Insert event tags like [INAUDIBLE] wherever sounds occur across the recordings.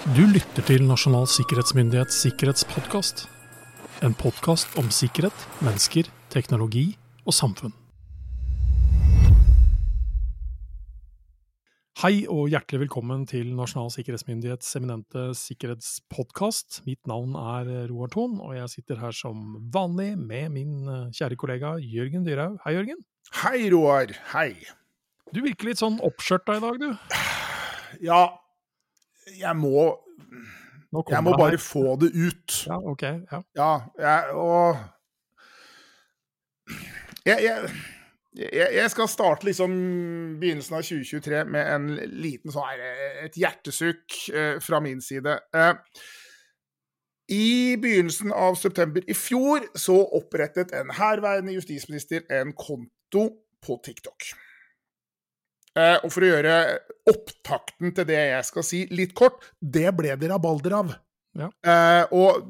Du lytter til Nasjonal sikkerhetsmyndighets sikkerhetspodkast. En podkast om sikkerhet, mennesker, teknologi og samfunn. Hei og hjertelig velkommen til Nasjonal sikkerhetsmyndighets eminente sikkerhetspodkast. Mitt navn er Roar Thon, og jeg sitter her som vanlig med min eh, kjære kollega Jørgen Dyrhaug. Hei, Jørgen. Hei, Roar. Hei. Du virker litt sånn oppskjørta i dag, du. Ja, jeg må Jeg må bare få det ut. Ja, ok. Ja. Ja, jeg Og jeg, jeg, jeg, jeg skal starte liksom begynnelsen av 2023 med en liten sånn her Et hjertesukk eh, fra min side. Eh, I begynnelsen av september i fjor så opprettet en herværende justisminister en konto på TikTok. Eh, og for å gjøre opptakten til det jeg skal si litt kort, det ble det rabalder av. Ja. Eh, og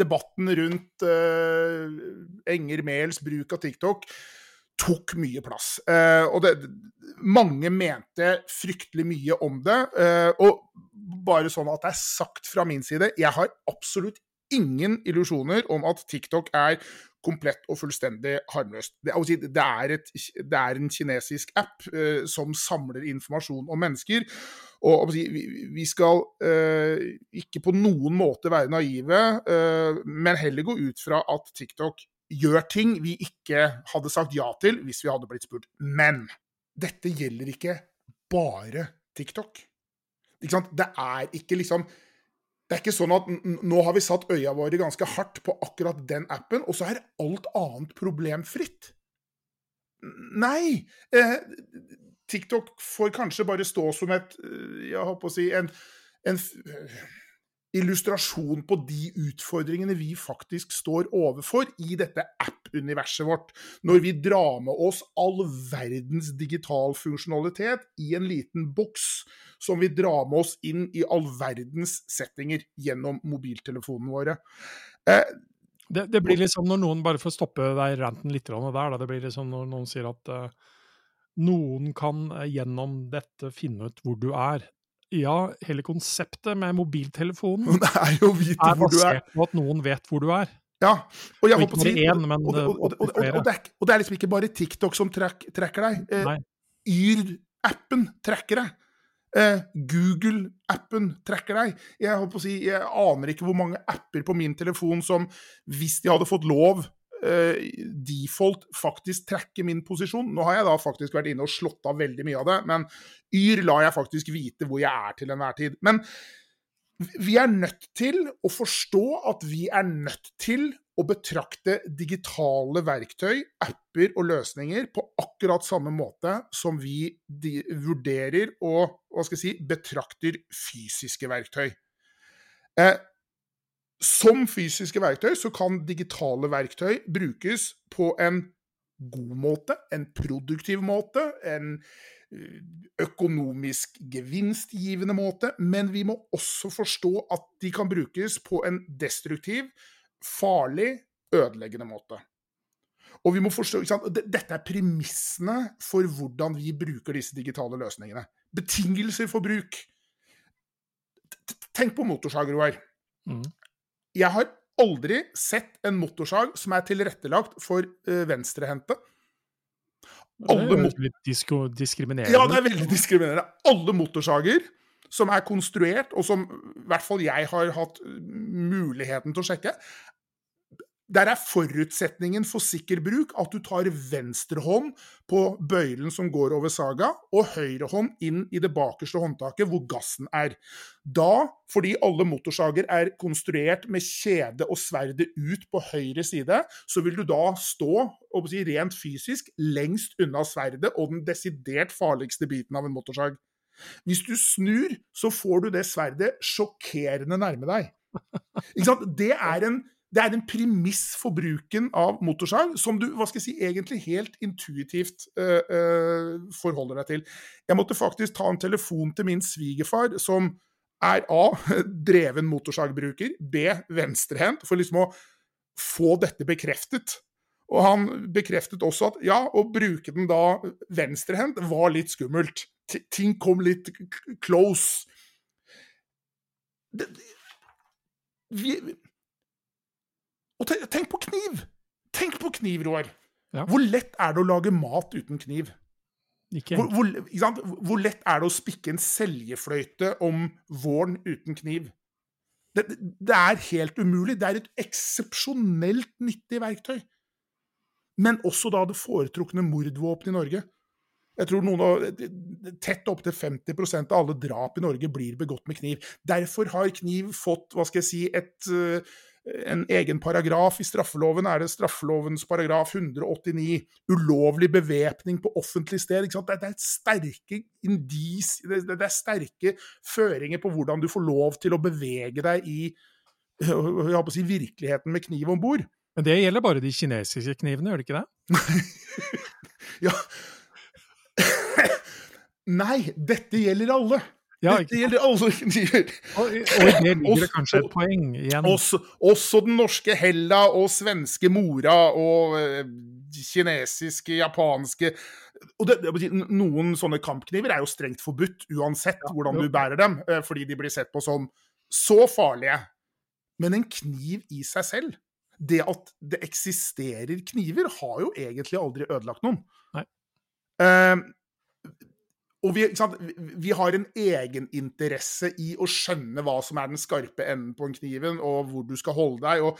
debatten rundt eh, Enger Mehls bruk av TikTok tok mye plass. Eh, og det, mange mente fryktelig mye om det. Eh, og bare sånn at det er sagt fra min side, jeg har absolutt ingen illusjoner om at TikTok er komplett og fullstendig harmløst. Det, si, det, er, et, det er en kinesisk app eh, som samler informasjon om mennesker. Og si, vi, skal eh, ikke på noen måte være naive, eh, men heller gå ut fra at TikTok gjør ting vi ikke hadde sagt ja til hvis vi hadde blitt spurt. Men dette gjelder ikke bare TikTok. Ikke? Det er ikke liksom det er ikke sånn at nå har vi satt øya våre ganske hardt på akkurat den appen, og så er alt annet problemfritt. Nei. Eh, TikTok får kanskje bare stå som et Jeg Jeg håper å si en, en eh, illustrasjon på de utfordringene vi faktisk står overfor i dette app-universet vårt, når vi drar med oss all verdens digital funksjonalitet i en liten boks som vi drar med oss inn i all verdens settinger gjennom mobiltelefonene våre. Eh, Det, det blir liksom når noen, bare for å stoppe deg ranten litt der, da, det blir liksom når noen sier at eh, noen kan eh, gjennom dette finne ut hvor du er. Ja, hele konseptet med mobiltelefonen [LAUGHS] er jo vite er hvor du er. på at noen vet hvor du er. Ja, og, jeg holdt på å si, men, og, det- er, liksom ikke bare TikTok som trekk, trekker deg. Eh, Yr-appen trekker deg. Eh, Google-appen trekker deg. Jeg, holdt på å si, jeg aner ikke hvor mange apper på min telefon som, hvis de hadde fått lov, eh, default faktisk trekke min posisjon. Nå har jeg da faktisk vært inne og slått av veldig mye av det, men Yr lar jeg faktisk vite hvor jeg er til enhver tid. Men vi er nødt til å forstå at vi er nødt til å betrakte digitale verktøy, apper og løsninger på akkurat samme måte som vi de vurderer og hva skal jeg si, betrakter fysiske verktøy. Eh, som fysiske verktøy så kan digitale verktøy brukes på en god måte, en produktiv måte, en eh, økonomisk gevinstgivende måte, men vi må også forstå at de kan brukes på en destruktiv, farlig, ødeleggende måte. Og vi må forstå? Dette er premissene for hvordan vi bruker disse digitale løsningene. Betingelser for bruk. Tenk på motorsag, Roar. Mm. Jeg har aldri sett en motorsag som er tilrettelagt for uh, venstrehendte. Alle det er veldig litt disko diskriminerende. Ja, det er veldig diskriminerende. Alle motorsager som er konstruert, og som i hvert fall jeg har hatt muligheten til å sjekke, der er forutsetningen for sikker bruk at du tar venstre hånd på bøylen som går over saga, og høyre hånd inn i det bakerste håndtaket hvor gassen er. Da, fordi alle motorsager er konstruert med kjede og sverdet ut på høyre side, så vil du da stå si, rent fysisk lengst unna sverdet og den desidert farligste biten av en motorsag. Hvis du snur, så får du det sverdet sjokkerende nærme deg. Det er en det er en premiss for bruken av motorsag som du hva skal jeg si, egentlig helt intuitivt øh, øh, forholder deg til. Jeg måtte faktisk ta en telefon til min svigerfar, som er A. [LAUGHS] dreven motorsagbruker, B. venstrehendt, for liksom å få dette bekreftet. Og han bekreftet også at ja, å bruke den da venstrehendt var litt skummelt. T ting kom litt close. det, vi, Og tenk på kniv! Tenk på kniv, Roar. Ja. Hvor lett er det å lage mat uten kniv? Ikke Hvor, hvor, hvor lett er det å spikke en seljefløyte om våren uten kniv? Det, det er helt umulig. Det er et eksepsjonelt nyttig verktøy. Men også da det foretrukne mordvåpenet i Norge. Jeg tror noen av, Tett opptil 50% av alle drap i Norge blir begått med kniv. Derfor har kniv fått hva skal jeg si, et, eh, en egen paragraf i straffeloven. er det Straffelovens paragraf 189. Ulovlig bevæpning på offentlig sted. Det, det er et sterke indis, det, det er sterke føringer på hvordan du får lov til å bevege deg i [LAUGHS] si, virkeligheten med kniv om bord. Men det gjelder bare de kinesiske knivene, gjør det ikke det? [LAUGHS] Ja [LAUGHS] Nei, dette gjelder alle. Ja, dette gjelder alle [LAUGHS] kniver. Og, og i det ligger det kanskje et poeng igjen. Også, også den norske Hella og svenske Mora og eh, kinesiske, japanske og det, det, Noen sånne kampkniver er jo strengt forbudt uansett hvordan du bærer dem, eh, fordi de blir sett på som så farlige. Men en kniv i seg selv, det at det eksisterer kniver, har jo egentlig aldri ødelagt noen. Nei. Eh, og vi, sant? vi har en egeninteresse i å skjønne hva som er den skarpe enden på en kniven, og hvor du skal holde deg. Og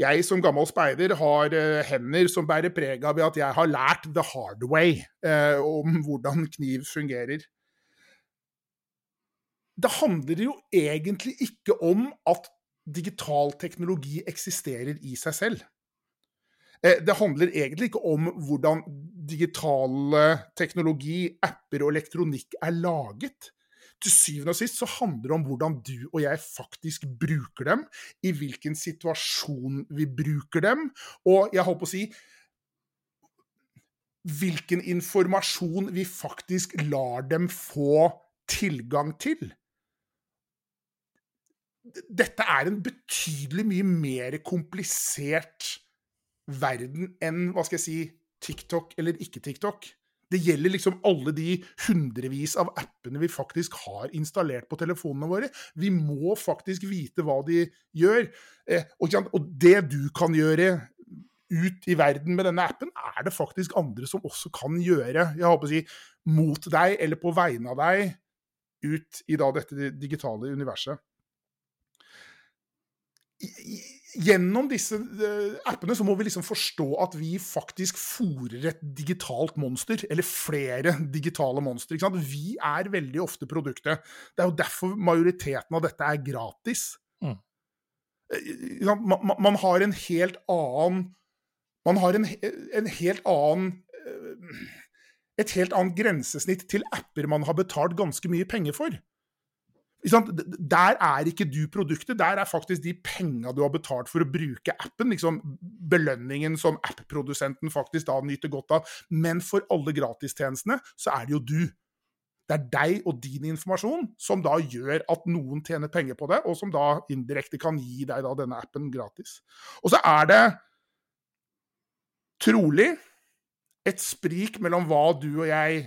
jeg som gammel speider har uh, hender som bærer preg av at jeg har lært the hard way uh, om hvordan kniv fungerer. Det handler jo egentlig ikke om at digital teknologi eksisterer i seg selv. Eh, Det handler egentlig ikke om hvordan digitale teknologi, apper og elektronikk er laget. Til syvende og sist så handler det om hvordan du og jeg faktisk bruker dem, i hvilken situasjon vi bruker dem, og jeg holdt på å si Hvilken informasjon vi faktisk lar dem få tilgang til. Dette er en betydelig mye mer komplisert verden enn hva skal jeg si, TikTok eller ikke TikTok. Det gjelder liksom alle de hundrevis av appene vi faktisk har installert på telefonene våre. Vi må faktisk vite hva de gjør. Eh, og, det du kan gjøre ut i verden med denne appen, er det faktisk andre som også kan gjøre. Jeg håper å si mot deg eller på vegne av deg ut i da dette digitale universet. Gjennom disse eh, appene så må vi liksom forstå at vi faktisk fòrer et digitalt monster, eller flere digitale monstre. Vi er veldig ofte produktet. Det er jo derfor majoriteten av dette er gratis. Mm. Eh, man har en helt annen Man har en, en helt annen eh, et helt annet grensesnitt til apper man har betalt ganske mye penger for. Der er ikke du produktet, der er faktisk de penga du har betalt for å bruke appen, liksom belønningen som app-produsenten faktisk da nyter godt av. Men for alle gratistjenestene så er det jo du. Det er deg og din informasjon som da gjør at noen tjener penger på det, og som da indirekte kan gi deg da denne appen gratis. Og så er det trolig et sprik mellom hva du og jeg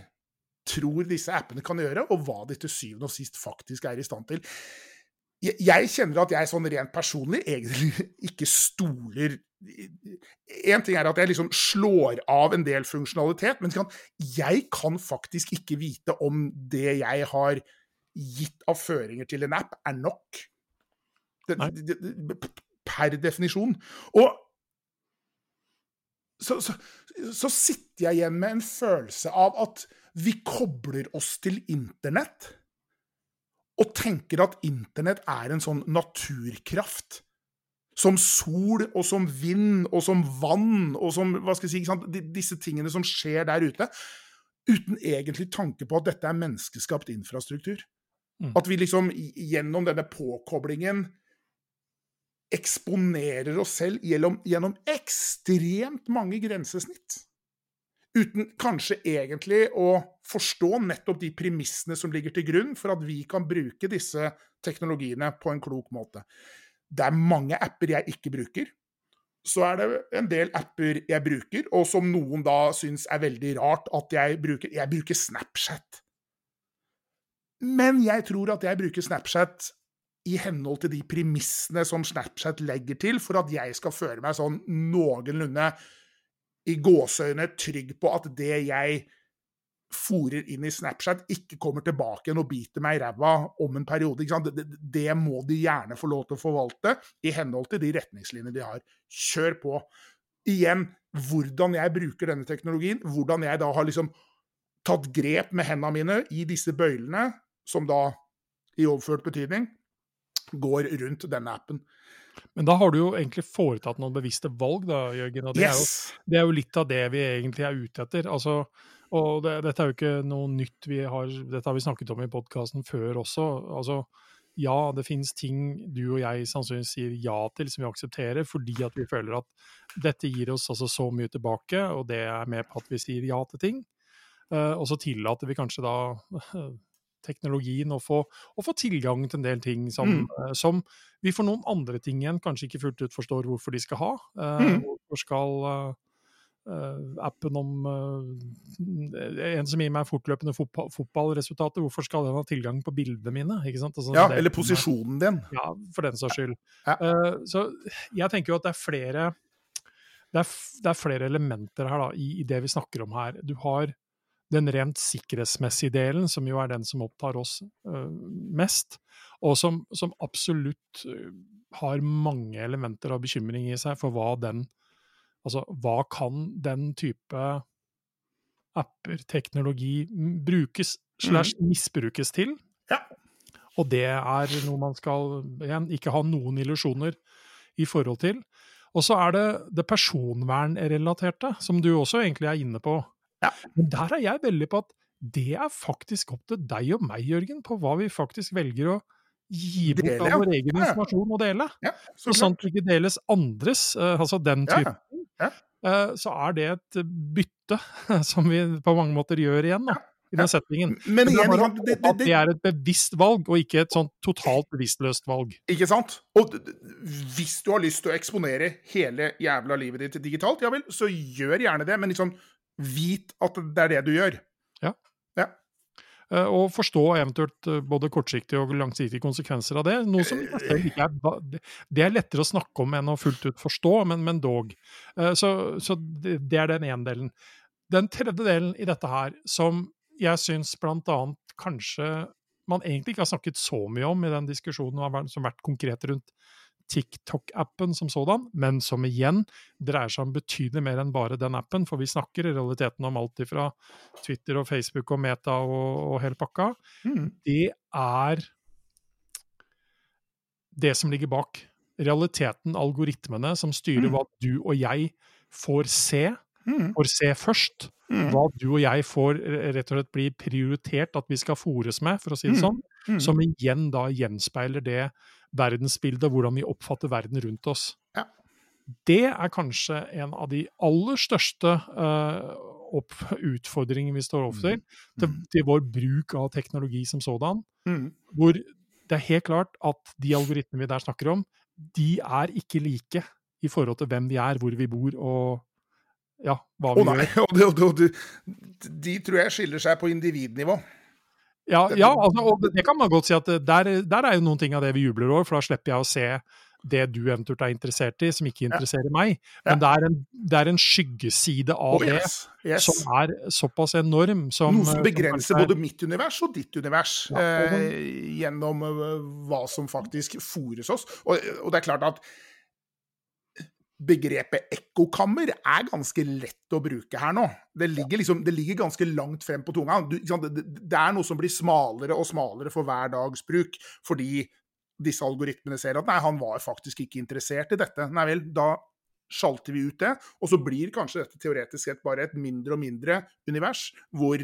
tror disse appene kan gjøre, og hva de til syvende og sist faktisk er i stand til. Jeg, jeg kjenner at jeg sånn rent personlig egentlig [LAUGHS] ikke stoler En ting er at jeg liksom slår av en del funksjonalitet, men kan, jeg kan faktisk ikke vite om det jeg har gitt av føringer til en app, er nok. Det, det, det, per definisjon. Og så, så, så sitter jeg igjen med en følelse av at vi kobler oss til internett og tenker at internett er en sånn naturkraft. Som sol og som vind og som vann og som hva skal jeg si? Disse tingene som skjer der ute. Uten egentlig tanke på at dette er menneskeskapt infrastruktur. Mm. At vi liksom gjennom denne påkoblingen eksponerer oss selv gjennom, gjennom ekstremt mange grensesnitt. Uten kanskje egentlig å forstå nettopp de premissene som ligger til grunn for at vi kan bruke disse teknologiene på en klok måte. Det er mange apper jeg ikke bruker. Så er det en del apper jeg bruker, og som noen da syns er veldig rart at jeg bruker. Jeg bruker Snapchat. Men jeg tror at jeg bruker Snapchat i henhold til de premissene som Snapchat legger til, for at jeg skal føle meg sånn noenlunde i gåseøyne trygg på at det jeg fòrer inn i Snapchat, ikke kommer tilbake igjen og biter meg i ræva om en periode. Det, det, må de gjerne få lov til å forvalte, i henhold til de retningslinjene de har. Kjør på. Igjen, hvordan jeg bruker denne teknologien, hvordan jeg da har liksom tatt grep med hendene mine i disse bøylene, som da i overført betydning går rundt denne appen. Men da har du jo egentlig foretatt noen bevisste valg, da, Jørgen. Og det, yes. er jo, det, er jo, litt av det vi egentlig er ute etter. Altså, og det, dette er jo ikke noe nytt vi har Dette har vi snakket om i podkasten før også. Altså, ja, det finnes ting du og jeg sannsynligvis sier ja til som vi aksepterer, fordi at vi føler at dette gir oss altså så mye tilbake, og det er med på at vi sier ja til ting. Uh, og så tillater vi kanskje da [LAUGHS] teknologien og få, og få, tilgang til en del ting som, mm. uh, som, vi for noen andre ting igjen kanskje ikke fullt ut forstår hvorfor de skal ha. Uh, mm. Hvorfor skal appen om En som gir meg fortløpende fotball, fotballresultater, hvorfor skal den ha tilgang på bildene mine? Altså, ja, eller posisjonen din. Ja, for den saks skyld. Ja. så jeg tenker jo at det er flere det er, det er, flere elementer her da, i, i, det vi snakker om her. Du har den rent sikkerhetsmessige delen, som jo er den som opptar oss uh, mest, og som, som absolutt uh, har mange elementer av bekymring i seg for hva den Altså, hva kan den type apper, teknologi, brukes slash mm. misbrukes til? Ja. Og det er noe man skal igjen ikke ha noen illusjoner i forhold til. Og så er det det personvernrelaterte, som du også egentlig er inne på. Ja. Men der er jeg veldig på at det er faktisk opp til deg og meg, Jørgen, på hva vi faktisk velger å gi bort dele, av vår egen ja. informasjon og dele. Ja, så sant det ikke deles andres, uh, altså den typen, ja, uh, så er det et bytte [LAUGHS] som vi på mange måter gjør igjen. da. I den settingen. Men, igjen, det, det, det, det, er et bevisst valg, og ikke et sånn totalt bevisstløst valg. Ikke sant? Og hvis du har lyst til å eksponere hele jævla livet ditt digitalt, ja vel, så gjør gjerne det, men liksom vit at det er det du gjør. Ja. ja. Eh, og forstå eventuelt eh, både kortsiktige og langsiktige konsekvenser av det. Noe som er, det er lettere å snakke om enn å fullt ut forstå, men, men dog. Eh, så, så, det er den ene delen. Den tredje delen i dette her, som jeg syns blant annet kanskje man egentlig ikke har snakket så mye om i den diskusjonen som har vært konkret rundt TikTok-appen som sådan, men som igjen dreier seg om betydelig mer enn bare den appen, for vi snakker i realiteten om alt fra Twitter og Facebook og Meta og, og hele pakka. Mm. Det er det som ligger bak. Realiteten, algoritmene, som styrer mm. hva du og jeg får se, mm. får se først. Mm. Hva du og jeg får rett og slett bli prioritert at vi skal fòres med, for å si det mm. sånn. Mm. Som igjen da gjenspeiler det verdensbildet, hvordan vi oppfatter verden rundt oss. Ja. Det er kanskje en av de aller største uh, utfordringene vi står overfor mm. til, mm. til, vår bruk av teknologi som sådan. Mm. Hvor det er helt klart at de algoritmene vi der snakker om, de er ikke like i forhold til hvem vi er, hvor vi bor og ja, hva vi oh, gjør. [LAUGHS] Og, det, de tror jeg skiller seg på individnivå. Ja, ja altså, og det kan man godt si at der, der, er jo noen ting av det vi jubler over, for da slipper jeg å se det du eventuelt er interessert i, som ikke interesserer ja. meg. Men det, er en, det, er en, skyggeside av oh, yes. det yes. som er såpass enorm. Som, Noe som begrenser som både mitt univers og ditt univers, ja, eh, gjennom uh, hva som faktisk fòres oss. Og, og det er klart at begrepet ekkokammer er ganske lett å bruke her nå. Det ligger, liksom, det ligger ganske langt frem på tunga. Du, det, det, er noe som blir smalere og smalere for hver dags bruk, fordi disse algoritmene ser at nei, han var faktisk ikke interessert i dette. Nei vel, da sjalter vi ut det, og så blir kanskje dette teoretisk sett bare et mindre og mindre univers, hvor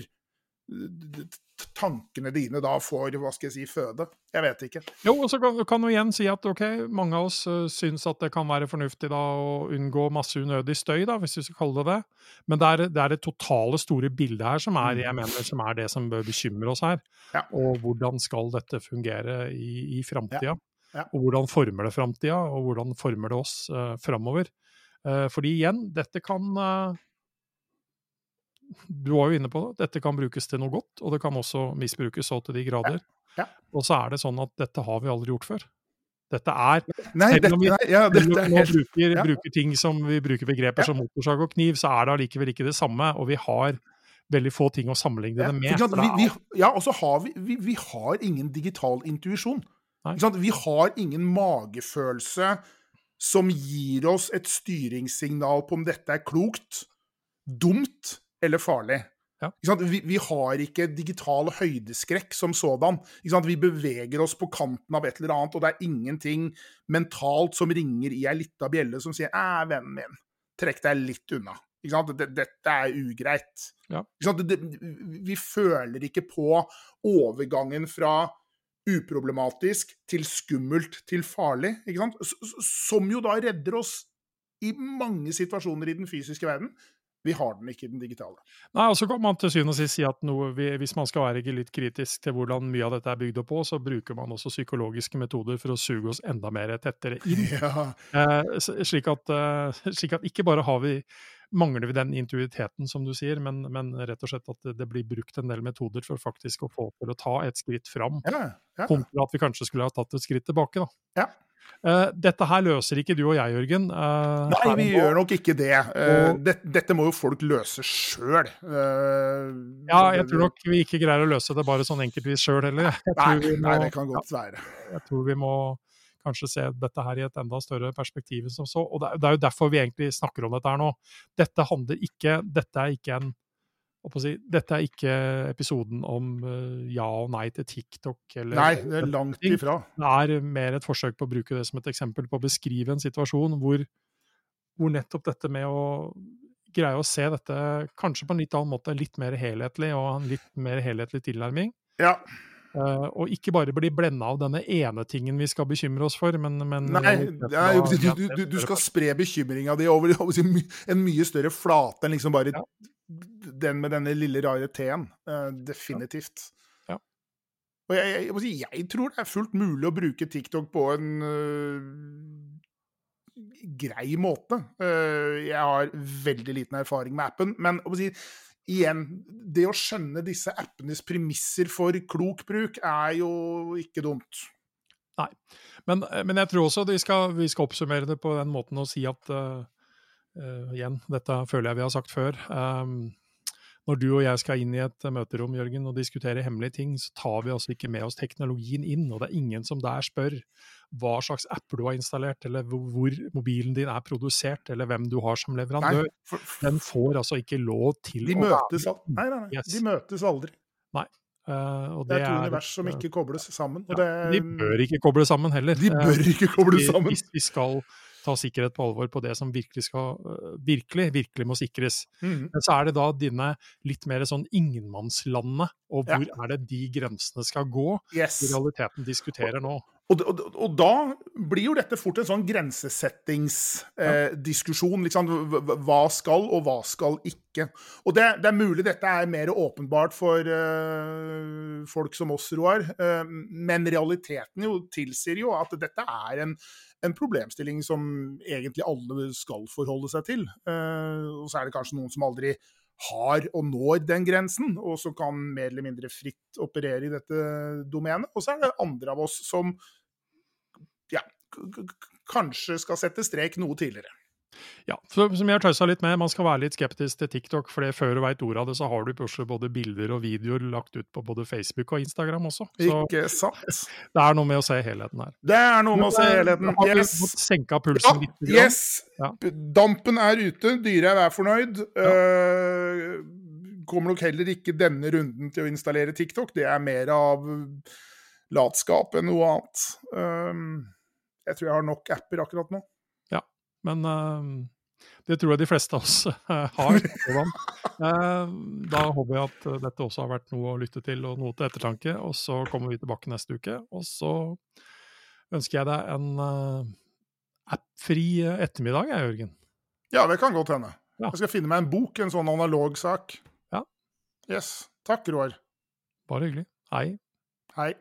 tankene dine da får hva skal jeg si, føde. Jeg vet ikke. Jo, og så kan, kan du igjen si at ok, mange av oss uh, syns at det kan være fornuftig da å unngå masse unødig støy, da, hvis vi skal kalle det det. Men det er, det er det totale, store bildet her som er, jeg mener, som er det som bør bekymre oss her. Ja. Og hvordan skal dette fungere i, i framtida? Ja. Ja. Og hvordan former det framtida, og hvordan former det oss uh, framover? Uh, fordi igjen, dette kan uh, du var jo inne på det, dette kan brukes til noe godt, og det kan også misbrukes så til de grader. Ja. Ja. Og så er det sånn at dette har vi aldri gjort før. Dette er Nei, Selv om vi- nei, ja, dette er helt bruker, ja. bruker ting som vi bruker begreper som motorsag og kniv, så er det allikevel ikke det samme. Og vi har veldig få ting å sammenligne det med. Vi, vi, ja, og så har vi, vi, har ingen digital intuisjon. Vi har ingen magefølelse som gir oss et styringssignal på om dette er klokt, dumt eller farlig. Ja. Vi, vi har ikke digital høydeskrekk som sådan. Vi beveger oss på kanten av et eller annet, og det er ingenting mentalt som ringer i ei lita bjelle som sier 'æ, vennen min, trekk deg litt unna'. Dette, er ugreit. Ja. Vi føler ikke på overgangen fra uproblematisk til skummelt til farlig, som jo da redder oss i mange situasjoner i den fysiske verden. Vi har den ikke den digitale. Nei, og så kan man til syvende og sist si at noe, hvis man skal være litt kritisk til hvordan mye av dette er bygd opp på, så bruker man også psykologiske metoder for å suge oss enda mer tettere inn. [LAUGHS] Ja, Eh, slik, at, eh, [LAUGHS] slik at ikke bare har vi mangler vi den intuiteten, som du sier, men, men rett og slett at det, det blir brukt en del metoder for faktisk å få til å ta et skritt fram, ja, ja. kontra at vi kanskje skulle ha tatt et skritt tilbake. Da. Ja. Eh, dette her løser ikke du og jeg, Jørgen. eh, Nei, vi gjør nok ikke det. Eh, det. Dette må jo folk løse sjøl. Ja, jeg tror nok vi ikke greier å løse det bare sånn enkeltvis sjøl heller. Nei, nei, det kan godt være. jeg tror vi må kanskje se dette her i et enda større perspektiv. Som så. Og det, er- jo derfor vi egentlig snakker om dette her nå. Dette handler ikke Dette er ikke en si, Dette er ikke episoden om eh, ja og nei til TikTok. Eller, Nei, det er langt ifra. Det er mer et forsøk på å bruke det som et eksempel på å beskrive en situasjon hvor, hvor nettopp dette med å greie å se dette kanskje på en litt annen måte, litt mer helhetlig, og en litt mer helhetlig tilnærming. Ja. Uh, og ikke bare bli blenda av denne ene tingen vi skal bekymre oss for, men, men Nei, nei du, du, du, du skal spre bekymringa di [LAUGHS] over en mye større flate enn liksom bare Ja. Den med denne lille rare T-en. Uh, definitivt. Ja. Og jeg, jeg, jeg, jeg tror det er fullt mulig å bruke TikTok på en uh, grei måte. Uh, jeg har veldig liten erfaring med appen, men si, igjen, det å skjønne disse appenes premisser for klok bruk er jo ikke dumt. Men, men jeg tror også vi skal, vi skal oppsummere det på den måten å si at eh, eh, Igjen, dette føler jeg vi har sagt før. Um, når du og jeg skal inn i et møterom Jørgen, og diskutere hemmelige ting, så tar vi altså ikke med oss teknologien inn. Og det er ingen som der spør hva slags apper du har installert, eller hvor, mobilen din er produsert, eller hvem du har som leverandør. Nei, for, for, Den får altså ikke lov til de å møtes Nei, nei, nei. Yes. De møtes aldri. eh, og Det er to et, univers som eh, ikke kobles sammen. Ja, det, De bør ikke koble sammen heller. de Eh, bør ikke kobles sammen. Hvis vi skal ta sikkerhet på alvor på det som virkelig skal øh, virkelig, virkelig må sikres. Mm. Men så er det da dine litt mer sånn ingenmannslandene, og Ja. hvor er det de grensene skal gå, Yes. i realiteten diskuterer nå. Og, og, og da blir jo dette fort en sånn grensesettingsdiskusjon. Eh, liksom, hva skal, og hva skal ikke. Og det, det er mulig dette er mer åpenbart for eh, folk som oss, Roar. eh, men realiteten jo tilsier jo at dette er en, en problemstilling som egentlig alle skal forholde seg til. Eh, og så er det kanskje noen som aldri har og når den grensen, og som kan mer eller mindre fritt operere i dette domenet. Og så er det andre av oss som ja, kanskje skal sette strek noe tidligere. Ja, for, som jeg har tøysa litt med, man skal være litt skeptisk til TikTok, for det før du veit ordet av det, så har du plutselig både bilder og videoer lagt ut på både Facebook og Instagram også. Så Ikke sant? [LAUGHS] det er noe med å se helheten her. Det er noe med å se helheten. Har Yes. fått senka Ja, pulsen litt? grann? yes. Ja. Dampen er ute, dyret er fornøyd. Eh, kommer nok heller ikke denne runden til å installere TikTok. Det er mer av latskap enn noe annet. Eh, jeg tror jeg har nok apper akkurat nå. Men eh, det tror jeg de fleste av oss eh, har. [LAUGHS] Eh, da håper jeg at dette også har vært noe å lytte til og noe til ettertanke. Og så kommer vi tilbake neste uke. Og så ønsker jeg deg en appfri ettermiddag, jeg, Jørgen. Ja, det kan godt hende. Ja. Jeg skal finne meg en bok, en sånn analog sak. Ja. Yes. Takk, Roar. Bare hyggelig. Hei. Hei.